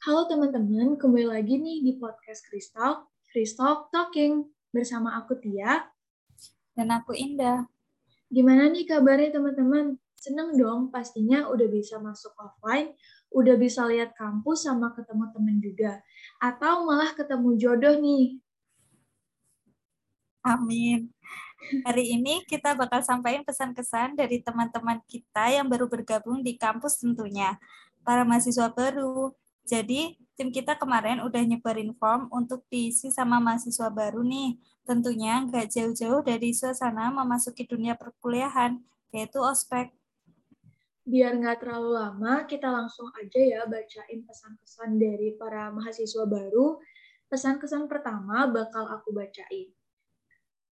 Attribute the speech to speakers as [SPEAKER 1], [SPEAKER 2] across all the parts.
[SPEAKER 1] Halo teman-teman, kembali lagi nih di podcast Crystal, Crystal Talking. Bersama aku Tia.
[SPEAKER 2] Dan aku Indah.
[SPEAKER 1] Gimana nih kabarnya teman-teman? Seneng dong pastinya udah bisa masuk offline, udah bisa lihat kampus sama ketemu teman juga. Atau malah ketemu jodoh nih.
[SPEAKER 2] Amin. Hari ini kita bakal sampaikan pesan-kesan dari teman-teman kita yang baru bergabung di kampus tentunya. Para mahasiswa baru, jadi tim kita kemarin udah nyebarin form untuk diisi sama mahasiswa baru nih. Tentunya nggak jauh-jauh dari suasana memasuki dunia perkuliahan, yaitu ospek.
[SPEAKER 1] Biar nggak terlalu lama, kita langsung aja ya bacain pesan-pesan dari para mahasiswa baru. Pesan-kesan pertama bakal aku bacain.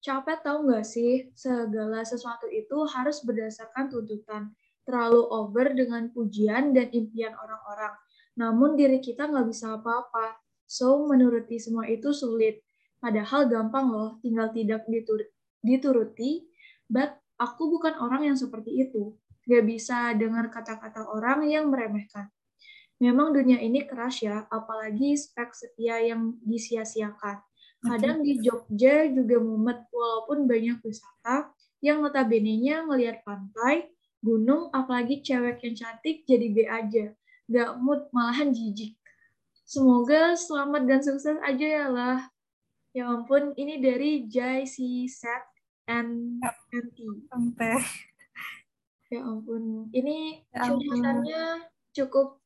[SPEAKER 1] Capek tau nggak sih, segala sesuatu itu harus berdasarkan tuntutan. Terlalu over dengan pujian dan impian orang-orang namun diri kita nggak bisa apa-apa. So, menuruti semua itu sulit. Padahal gampang loh, tinggal tidak ditur dituruti. But aku bukan orang yang seperti itu. Gak bisa dengar kata-kata orang yang meremehkan. Memang dunia ini keras ya, apalagi spek setia yang disia-siakan. Kadang di Jogja juga mumet, walaupun banyak wisata yang notabene-nya ngelihat pantai, gunung, apalagi cewek yang cantik jadi B aja gak mood malahan jijik. Semoga selamat dan sukses aja ya lah. Ya ampun, ini dari JC Set and NT.
[SPEAKER 2] Sampai.
[SPEAKER 1] Ya ampun, ini ya curhatannya cukup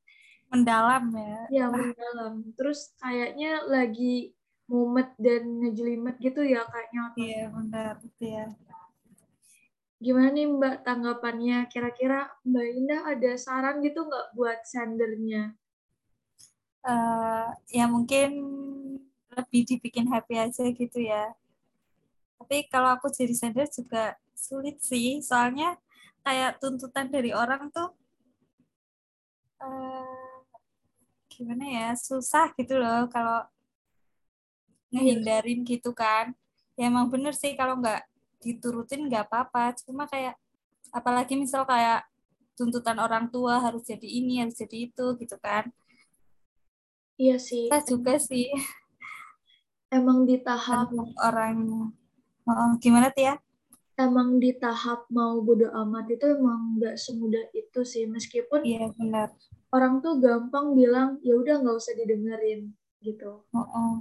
[SPEAKER 2] mendalam ya.
[SPEAKER 1] Ya, mendalam. Terus kayaknya lagi mumet dan ngejelimet gitu ya kayaknya.
[SPEAKER 2] Iya, benar. ya.
[SPEAKER 1] Gimana nih Mbak tanggapannya? Kira-kira Mbak Indah ada saran gitu nggak buat sendernya?
[SPEAKER 2] Uh, ya mungkin lebih dibikin happy aja gitu ya. Tapi kalau aku jadi sender juga sulit sih, soalnya kayak tuntutan dari orang tuh uh, gimana ya, susah gitu loh kalau ngehindarin gitu kan. Ya emang bener sih kalau nggak diturutin nggak apa-apa. Cuma kayak apalagi misal kayak tuntutan orang tua harus jadi ini harus jadi itu gitu kan.
[SPEAKER 1] Iya sih.
[SPEAKER 2] Kita juga sih.
[SPEAKER 1] Emang di tahap
[SPEAKER 2] orang. Oh, gimana Tia?
[SPEAKER 1] Emang di tahap mau bodo amat itu emang nggak semudah itu sih. Meskipun
[SPEAKER 2] iya benar.
[SPEAKER 1] orang tuh gampang bilang ya udah nggak usah didengerin gitu.
[SPEAKER 2] Oh, oh.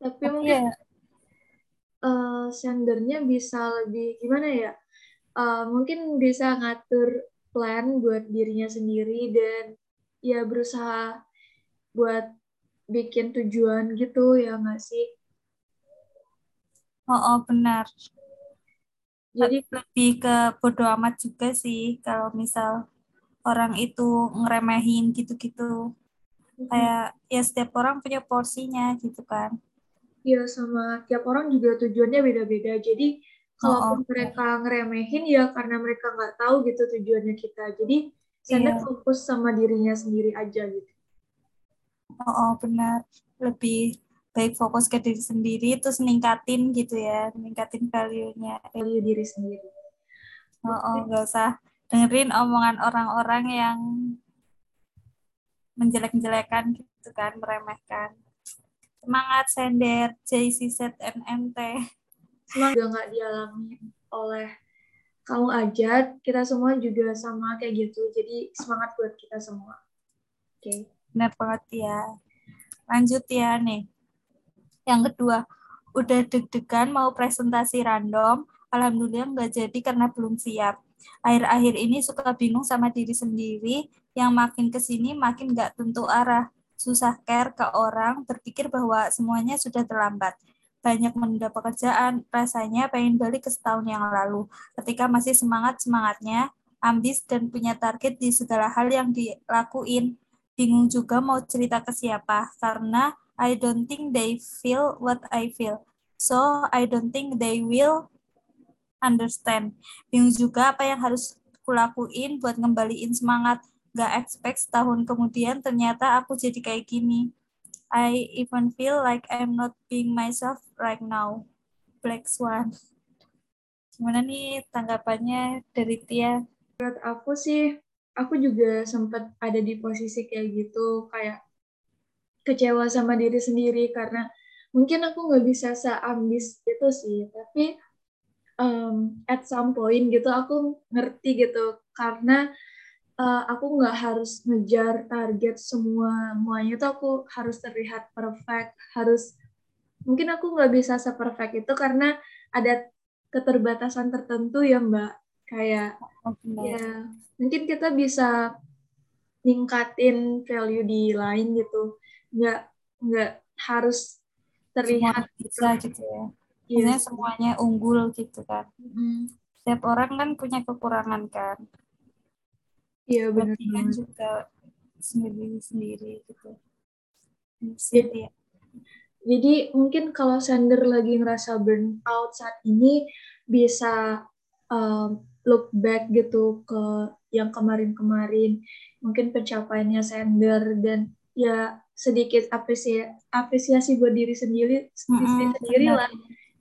[SPEAKER 1] tapi, tapi mungkin ya uh, sendernya bisa lebih gimana ya? Uh, mungkin bisa ngatur plan buat dirinya sendiri dan ya berusaha buat bikin tujuan gitu ya nggak sih?
[SPEAKER 2] Oh, oh benar. Jadi lebih ke bodo amat juga sih kalau misal orang itu ngeremehin gitu-gitu. Kayak ya setiap orang punya porsinya gitu kan.
[SPEAKER 1] Iya, sama tiap orang juga tujuannya beda-beda. Jadi kalau oh, mereka ngeremehin ya karena mereka nggak tahu gitu tujuannya kita. Jadi saya yeah. fokus sama dirinya sendiri aja gitu.
[SPEAKER 2] Oh, oh benar. Lebih baik fokus ke diri sendiri terus ningkatin gitu ya, ningkatin value-nya.
[SPEAKER 1] Value diri sendiri.
[SPEAKER 2] Oh, oh nggak usah dengerin omongan orang-orang yang menjelek-jelekan gitu kan, meremehkan. Semangat sender JCZNMT.
[SPEAKER 1] Semoga nggak dialami oleh kamu aja, kita semua juga sama kayak gitu. Jadi semangat buat kita semua. Oke. Okay.
[SPEAKER 2] Benar banget ya. Lanjut ya nih. Yang kedua, udah deg-degan mau presentasi random, alhamdulillah nggak jadi karena belum siap. Akhir-akhir ini suka bingung sama diri sendiri, yang makin ke sini makin nggak tentu arah susah care ke orang, berpikir bahwa semuanya sudah terlambat. Banyak menunda pekerjaan, rasanya pengen balik ke setahun yang lalu, ketika masih semangat-semangatnya, ambis dan punya target di segala hal yang dilakuin. Bingung juga mau cerita ke siapa, karena I don't think they feel what I feel. So, I don't think they will understand. Bingung juga apa yang harus kulakuin buat ngembaliin semangat gak expect setahun kemudian ternyata aku jadi kayak gini. I even feel like I'm not being myself right now. Black Swan. Gimana nih tanggapannya dari Tia?
[SPEAKER 1] Menurut aku sih aku juga sempat ada di posisi kayak gitu kayak kecewa sama diri sendiri karena mungkin aku nggak bisa seambis itu sih tapi um, at some point gitu aku ngerti gitu karena uh, aku nggak harus ngejar target semua semuanya tuh aku harus terlihat perfect harus mungkin aku nggak bisa seperfect itu karena ada keterbatasan tertentu ya mbak. Kayak oh, ya mungkin kita bisa ningkatin value di lain gitu. Nggak nggak harus terlihat
[SPEAKER 2] bisa gitu. ya. Maksudnya yes. semuanya unggul gitu kan. Mm. setiap orang kan punya kekurangan kan
[SPEAKER 1] iya benar
[SPEAKER 2] kan juga sendiri sendiri gitu. Jadi,
[SPEAKER 1] ya. jadi mungkin kalau sender lagi ngerasa burn out saat ini bisa um, look back gitu ke yang kemarin-kemarin. Mungkin pencapaiannya sender dan ya sedikit apresiasi apresiasi buat diri sendiri mm -hmm, sendiri lah.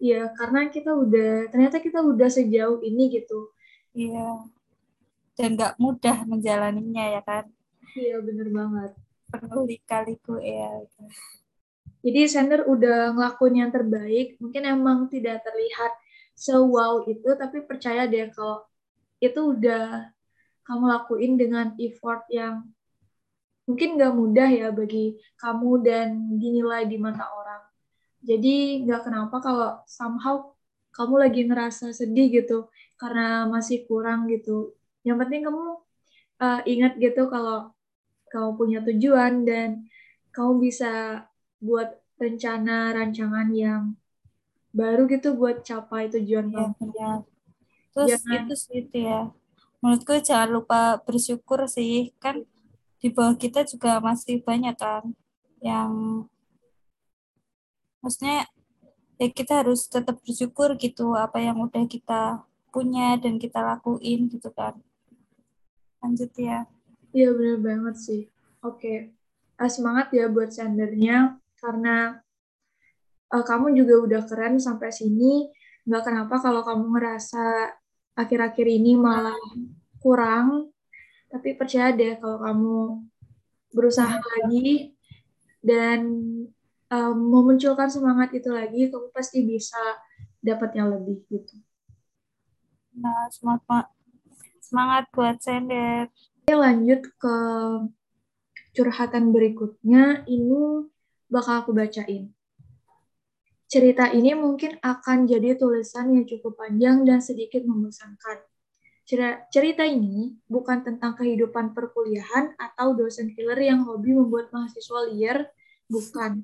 [SPEAKER 1] Ya karena kita udah ternyata kita udah sejauh ini gitu.
[SPEAKER 2] Iya dan nggak mudah menjalaninya ya kan
[SPEAKER 1] iya bener banget
[SPEAKER 2] penuh lika-liku ya
[SPEAKER 1] jadi sender udah ngelakuin yang terbaik mungkin emang tidak terlihat se-wow itu tapi percaya deh kalau itu udah kamu lakuin dengan effort yang mungkin gak mudah ya bagi kamu dan dinilai di mata orang. Jadi gak kenapa kalau somehow kamu lagi ngerasa sedih gitu karena masih kurang gitu. Yang penting kamu uh, ingat gitu kalau kamu punya tujuan dan kamu bisa buat rencana rancangan yang baru gitu buat capai tujuan ya, kamu.
[SPEAKER 2] Ya. Terus jangan, itu sih itu ya. Menurutku jangan lupa bersyukur sih. Kan di bawah kita juga masih banyak kan yang maksudnya ya kita harus tetap bersyukur gitu apa yang udah kita punya dan kita lakuin gitu kan. Lanjut ya.
[SPEAKER 1] Iya benar banget sih. Oke. Okay. semangat ya buat sendernya karena uh, kamu juga udah keren sampai sini. Nggak kenapa kalau kamu ngerasa akhir-akhir ini malah kurang tapi percaya deh kalau kamu berusaha lagi dan um, memunculkan semangat itu lagi kamu pasti bisa dapat yang lebih gitu
[SPEAKER 2] nah semangat semangat buat sender
[SPEAKER 1] Oke, lanjut ke curhatan berikutnya ini bakal aku bacain Cerita ini mungkin akan jadi tulisan yang cukup panjang dan sedikit membosankan. Cerita ini bukan tentang kehidupan perkuliahan atau dosen killer yang hobi membuat mahasiswa liar, bukan.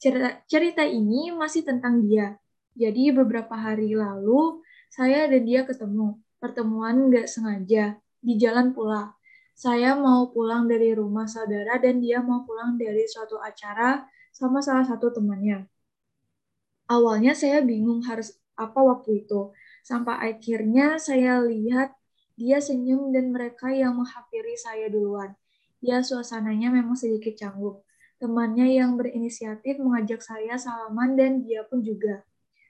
[SPEAKER 1] Cerita, cerita ini masih tentang dia. Jadi beberapa hari lalu, saya dan dia ketemu. Pertemuan nggak sengaja, di jalan pula. Saya mau pulang dari rumah saudara dan dia mau pulang dari suatu acara sama salah satu temannya. Awalnya saya bingung harus apa waktu itu. Sampai akhirnya saya lihat dia senyum dan mereka yang menghampiri saya duluan. Ya suasananya memang sedikit canggung. Temannya yang berinisiatif mengajak saya salaman dan dia pun juga.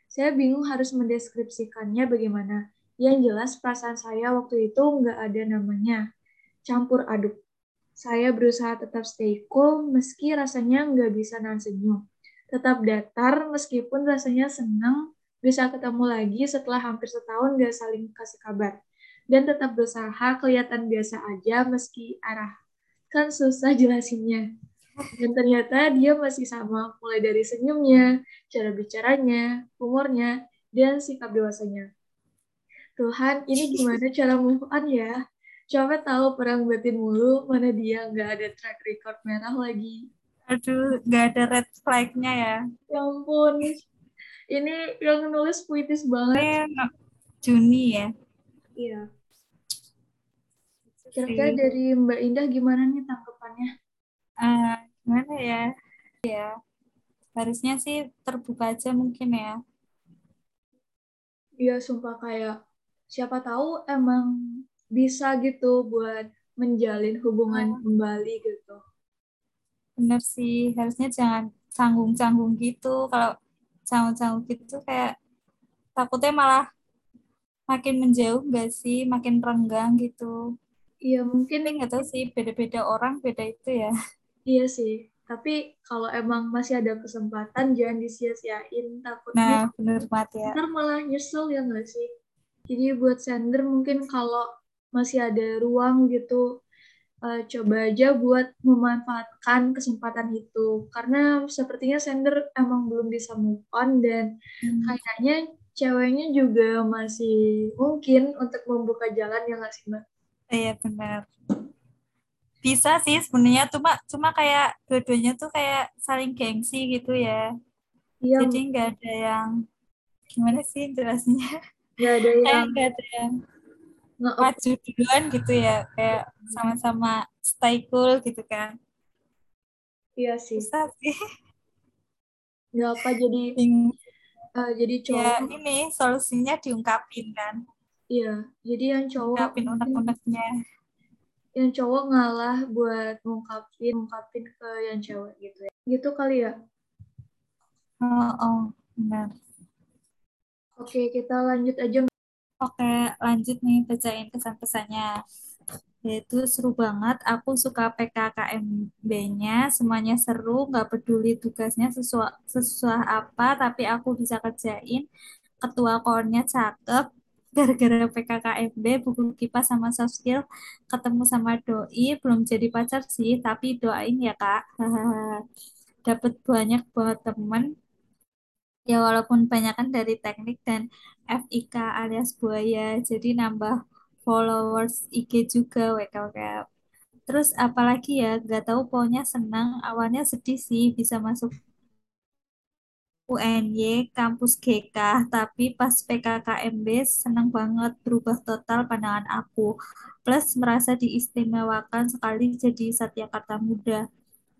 [SPEAKER 1] Saya bingung harus mendeskripsikannya bagaimana. Yang jelas perasaan saya waktu itu nggak ada namanya. Campur aduk. Saya berusaha tetap stay cool meski rasanya nggak bisa nahan senyum tetap datar meskipun rasanya senang bisa ketemu lagi setelah hampir setahun gak saling kasih kabar. Dan tetap berusaha kelihatan biasa aja meski arah. Kan susah jelasinnya. Dan ternyata dia masih sama, mulai dari senyumnya, cara bicaranya, humornya, dan sikap dewasanya. Tuhan, ini gimana cara move on ya? Coba tahu perang batin mulu, mana dia nggak ada track record merah lagi.
[SPEAKER 2] Aduh, gak ada red flag-nya ya.
[SPEAKER 1] Ya ampun. Ini yang nulis puitis banget.
[SPEAKER 2] Juni ya?
[SPEAKER 1] Iya. Kira-kira dari Mbak Indah gimana nih tanggapannya?
[SPEAKER 2] Uh, gimana ya? Ya, harusnya sih terbuka aja mungkin ya.
[SPEAKER 1] Iya, sumpah kayak siapa tahu emang bisa gitu buat menjalin hubungan oh. kembali gitu
[SPEAKER 2] bener sih harusnya jangan canggung-canggung gitu kalau canggung-canggung gitu kayak takutnya malah makin menjauh gak sih makin renggang gitu
[SPEAKER 1] Iya mungkin
[SPEAKER 2] nggak tahu sih, beda-beda orang beda itu ya.
[SPEAKER 1] iya sih. Tapi kalau emang masih ada kesempatan jangan disia-siain. Takutnya
[SPEAKER 2] Nah, bener banget ya.
[SPEAKER 1] ntar malah nyesel ya nggak sih? Jadi buat sender mungkin kalau masih ada ruang gitu, uh, coba aja buat memanfaatkan kesempatan itu. Karena sepertinya sender emang belum bisa move on dan
[SPEAKER 2] Hmm.
[SPEAKER 1] kayaknya ceweknya juga masih mungkin untuk membuka jalan ya nggak sih Mbak?
[SPEAKER 2] Iya benar. Bisa sih sebenarnya cuma cuma kayak dua-duanya tuh kayak saling gengsi gitu ya.
[SPEAKER 1] Iya,
[SPEAKER 2] Jadi nggak ada yang gimana sih jelasnya?
[SPEAKER 1] nggak ada
[SPEAKER 2] Kayak
[SPEAKER 1] yang
[SPEAKER 2] nggak ada yang maju duluan gitu ya, kayak sama-sama stay cool gitu kan.
[SPEAKER 1] Iya sih.
[SPEAKER 2] Bisa sih.
[SPEAKER 1] Nggak apa jadi uh, jadi
[SPEAKER 2] Ya
[SPEAKER 1] cowok.
[SPEAKER 2] ini solusinya diungkapin kan.
[SPEAKER 1] Iya, jadi yang cowok
[SPEAKER 2] Ungkapin unek-uneknya.
[SPEAKER 1] yang cowok ngalah buat ngungkapin ngungkapin ke yang cewek gitu ya. Gitu kali ya.
[SPEAKER 2] Oh, oh, benar.
[SPEAKER 1] Oke, kita lanjut aja.
[SPEAKER 2] Oke, lanjut nih bacain kesan-pesannya. Yaitu seru banget, aku suka PKKMB-nya, semuanya seru, nggak peduli tugasnya sesuai, sesuai apa, tapi aku bisa kerjain. Ketua kornya cakep, gara-gara PKKMB, buku kipas sama soft skill, ketemu sama doi, belum jadi pacar sih, tapi doain ya kak. Dapat banyak banget temen, ya walaupun banyak kan dari teknik dan FIK alias buaya, jadi nambah followers IG juga, WKWK. Terus apalagi ya, nggak tahu pokoknya senang. Awalnya sedih sih bisa masuk UNY kampus GK, tapi pas PKKMB senang banget berubah total pandangan aku. Plus merasa diistimewakan sekali jadi Satyakarta Muda.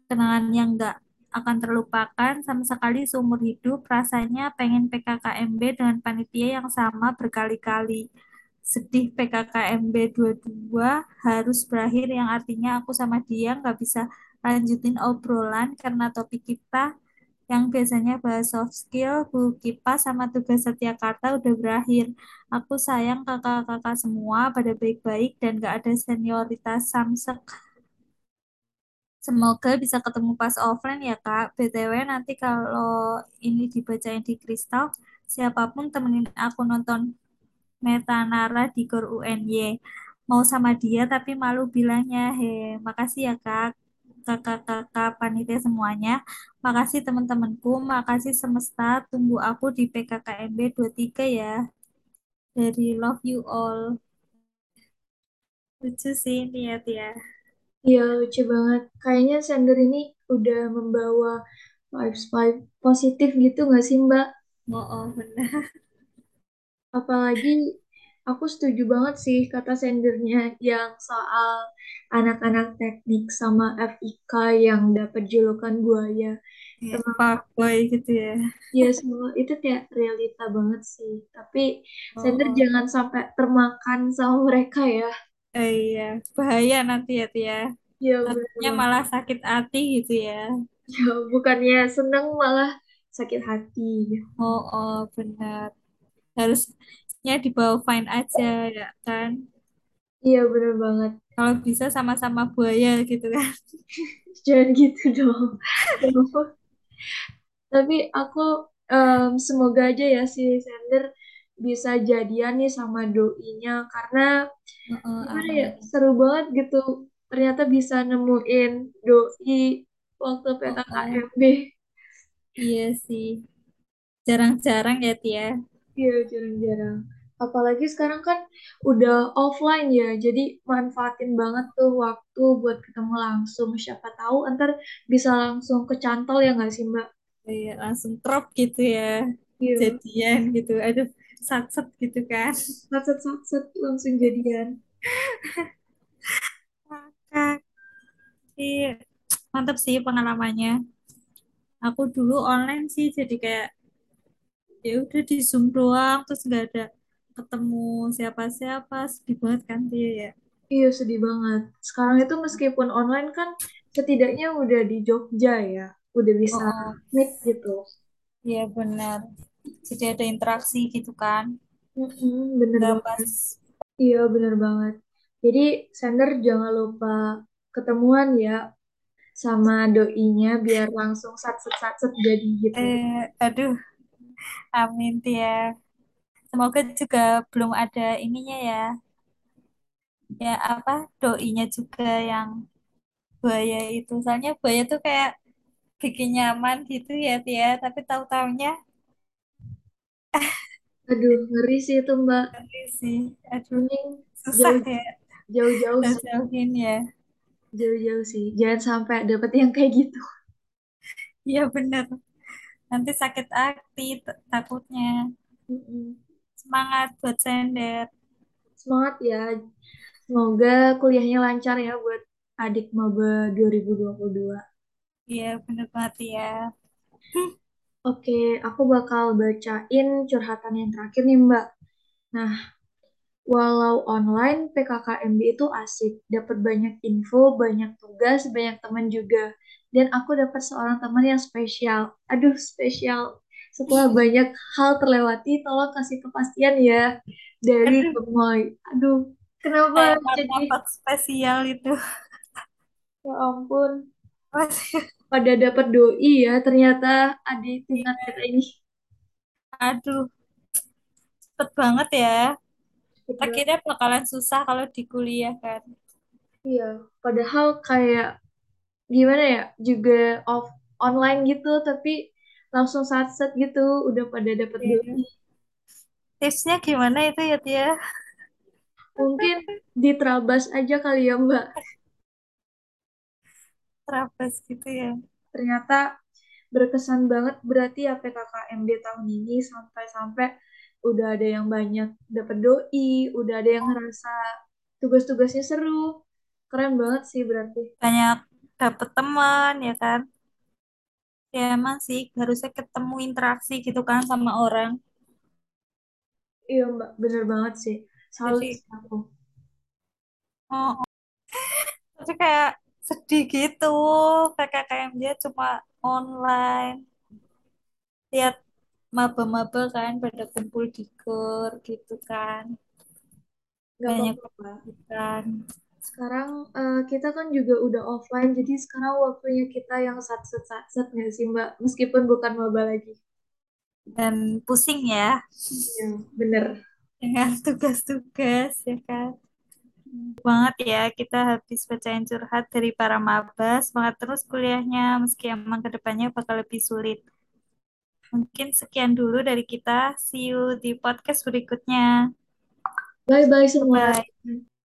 [SPEAKER 2] Kenangan yang nggak akan terlupakan sama sekali seumur hidup. Rasanya pengen PKKMB dengan panitia yang sama berkali-kali. Sedih PKKMB 22 harus berakhir yang artinya aku sama dia nggak bisa lanjutin obrolan karena topik kita yang biasanya bahas soft skill, buku kipas, sama tugas Setiakarta udah berakhir. Aku sayang kakak-kakak semua pada baik-baik dan gak ada senioritas samsek. Semoga bisa ketemu pas offline ya Kak. BTW nanti kalau ini dibacain di Kristal, siapa pun temenin aku nonton Metanara di Gor UNY. Mau sama dia tapi malu bilangnya. He, makasih ya Kak kakak-kakak panitia semuanya. Makasih teman-temanku, makasih semesta. Tunggu aku di PKKMB 23 ya. Dari Love You All. Lucu sih niat ya.
[SPEAKER 1] Iya, lucu banget. Kayaknya sender ini udah membawa vibes vibe positif gitu nggak sih Mbak?
[SPEAKER 2] Oh, oh benar.
[SPEAKER 1] Apalagi aku setuju banget sih kata sendernya yang soal anak-anak teknik sama FIK yang dapat julukan buaya.
[SPEAKER 2] Ya,
[SPEAKER 1] Emang
[SPEAKER 2] Pak Boy gitu ya.
[SPEAKER 1] ya semua itu kayak realita banget sih. Tapi
[SPEAKER 2] Oh,
[SPEAKER 1] sender
[SPEAKER 2] oh.
[SPEAKER 1] jangan sampai termakan sama mereka ya.
[SPEAKER 2] Eh, iya, bahaya nanti ya Tia.
[SPEAKER 1] Ya
[SPEAKER 2] Takutnya
[SPEAKER 1] benar.
[SPEAKER 2] malah sakit hati gitu ya.
[SPEAKER 1] Ya bukannya seneng malah sakit hati.
[SPEAKER 2] Oh, oh benar. Harusnya dibawa fine aja ya kan.
[SPEAKER 1] Iya benar banget.
[SPEAKER 2] Kalau bisa sama-sama buaya gitu kan.
[SPEAKER 1] Jangan gitu dong. Tapi aku em, semoga aja ya si Sender bisa jadian nih sama doinya karena
[SPEAKER 2] oh,
[SPEAKER 1] gimana ya seru banget gitu. Ternyata bisa nemuin doi waktu. PKKMB.
[SPEAKER 2] Iya sih. Jarang-jarang ya Tia.
[SPEAKER 1] Iya jarang-jarang. Apalagi sekarang kan udah offline ya, jadi manfaatin banget tuh waktu buat ketemu langsung. Siapa tahu ntar bisa langsung kecantol ya nggak sih Mbak?
[SPEAKER 2] Iya, langsung crop gitu ya.
[SPEAKER 1] Iya,
[SPEAKER 2] Jadian gitu. Aduh, satset gitu kan.
[SPEAKER 1] satset-satset langsung jadian.
[SPEAKER 2] Kakak. Iya, mantap sih pengalamannya. Aku dulu online sih jadi kayak ya udah di Zoom doang terus nggak ada ketemu siapa-siapa sedih banget kan dia ya.
[SPEAKER 1] Iya, sedih banget. Sekarang itu meskipun online kan setidaknya udah di Jogja ya, udah bisa
[SPEAKER 2] oh.
[SPEAKER 1] meet gitu.
[SPEAKER 2] Iya benar. Jadi ada interaksi gitu kan.
[SPEAKER 1] Mm-mm, bener banget.
[SPEAKER 2] pas
[SPEAKER 1] Iya, bener banget. Jadi sender jangan lupa ketemuan ya sama doinya biar langsung sat-set-sat-set jadi gitu.
[SPEAKER 2] Eh, aduh, amin Tia. Semoga juga belum ada ininya ya. Ya apa, doinya juga yang buaya itu. Soalnya buaya tuh kayak bikin nyaman gitu ya Tia. Tapi tahu-taunya
[SPEAKER 1] Aduh, ngeri sih itu Mbak.
[SPEAKER 2] ngeri sih. Aduh,
[SPEAKER 1] Mending
[SPEAKER 2] susah
[SPEAKER 1] jauh
[SPEAKER 2] ya.
[SPEAKER 1] jauh-jauh sih,
[SPEAKER 2] Jauhin ya.
[SPEAKER 1] jauh-jauh sih. Jangan sampai dapet yang kayak gitu.
[SPEAKER 2] Iya bener. Nanti sakit hati takutnya. Semangat buat sender.
[SPEAKER 1] Semangat ya. Semoga kuliahnya lancar ya buat adik maba 2022.
[SPEAKER 2] Iya bener banget ya.
[SPEAKER 1] Oke, aku bakal bacain curhatan yang terakhir nih Mbak. Nah, walau online, PKKMB itu asik. Dapat banyak info, banyak tugas, banyak teman juga. Dan aku dapat seorang teman yang spesial. Aduh, spesial. Setelah banyak hal terlewati, tolong kasih kepastian ya. Dari Gemoy. Aduh, kenapa jadi...
[SPEAKER 2] spesial itu.
[SPEAKER 1] Ya ampun. Pada dapat doi ya, ternyata adik tingkat kita ini.
[SPEAKER 2] aduh, cepet banget ya.
[SPEAKER 1] Banget.
[SPEAKER 2] Akhirnya bakalan susah kalau di kuliah kan.
[SPEAKER 1] Iya, padahal kayak gimana ya, juga off online gitu, tapi langsung satset gitu, udah pada dapat doi.
[SPEAKER 2] Iya. Tipsnya gimana itu ya Tia?
[SPEAKER 1] Mungkin diterabas aja kali ya Mbak.
[SPEAKER 2] Terapes gitu ya.
[SPEAKER 1] Ternyata berkesan banget berarti ya PKKMB tahun ini sampai-sampai udah ada yang banyak dapat doi, udah ada yang ngerasa tugas-tugasnya seru. Keren banget sih berarti.
[SPEAKER 2] Banyak dapet teman ya kan. Ya emang sih harusnya ketemu interaksi gitu kan sama orang.
[SPEAKER 1] Iya Mbak, bener banget sih. Salut
[SPEAKER 2] Jadi,
[SPEAKER 1] aku.
[SPEAKER 2] oh, oh. tapi kayak sedih gitu. PKKM dia cuma online. Lihat maba-maba kan pada kumpul di GOR gitu kan.
[SPEAKER 1] Gak
[SPEAKER 2] Banyak kesibukan.
[SPEAKER 1] Sekarang eh, kita kan juga udah offline, jadi sekarang waktunya kita yang satset-satset nggak sih Mbak? Meskipun bukan maba lagi.
[SPEAKER 2] Dan pusing ya
[SPEAKER 1] Iya, bener.
[SPEAKER 2] dengan tugas-tugas ya kan. Banget ya kita habis bacain curhat dari para maba. Semangat terus kuliahnya meski emang ke depannya bakal lebih sulit. Mungkin sekian dulu dari kita. See you di podcast berikutnya.
[SPEAKER 1] Bye-bye semua.
[SPEAKER 2] Bye.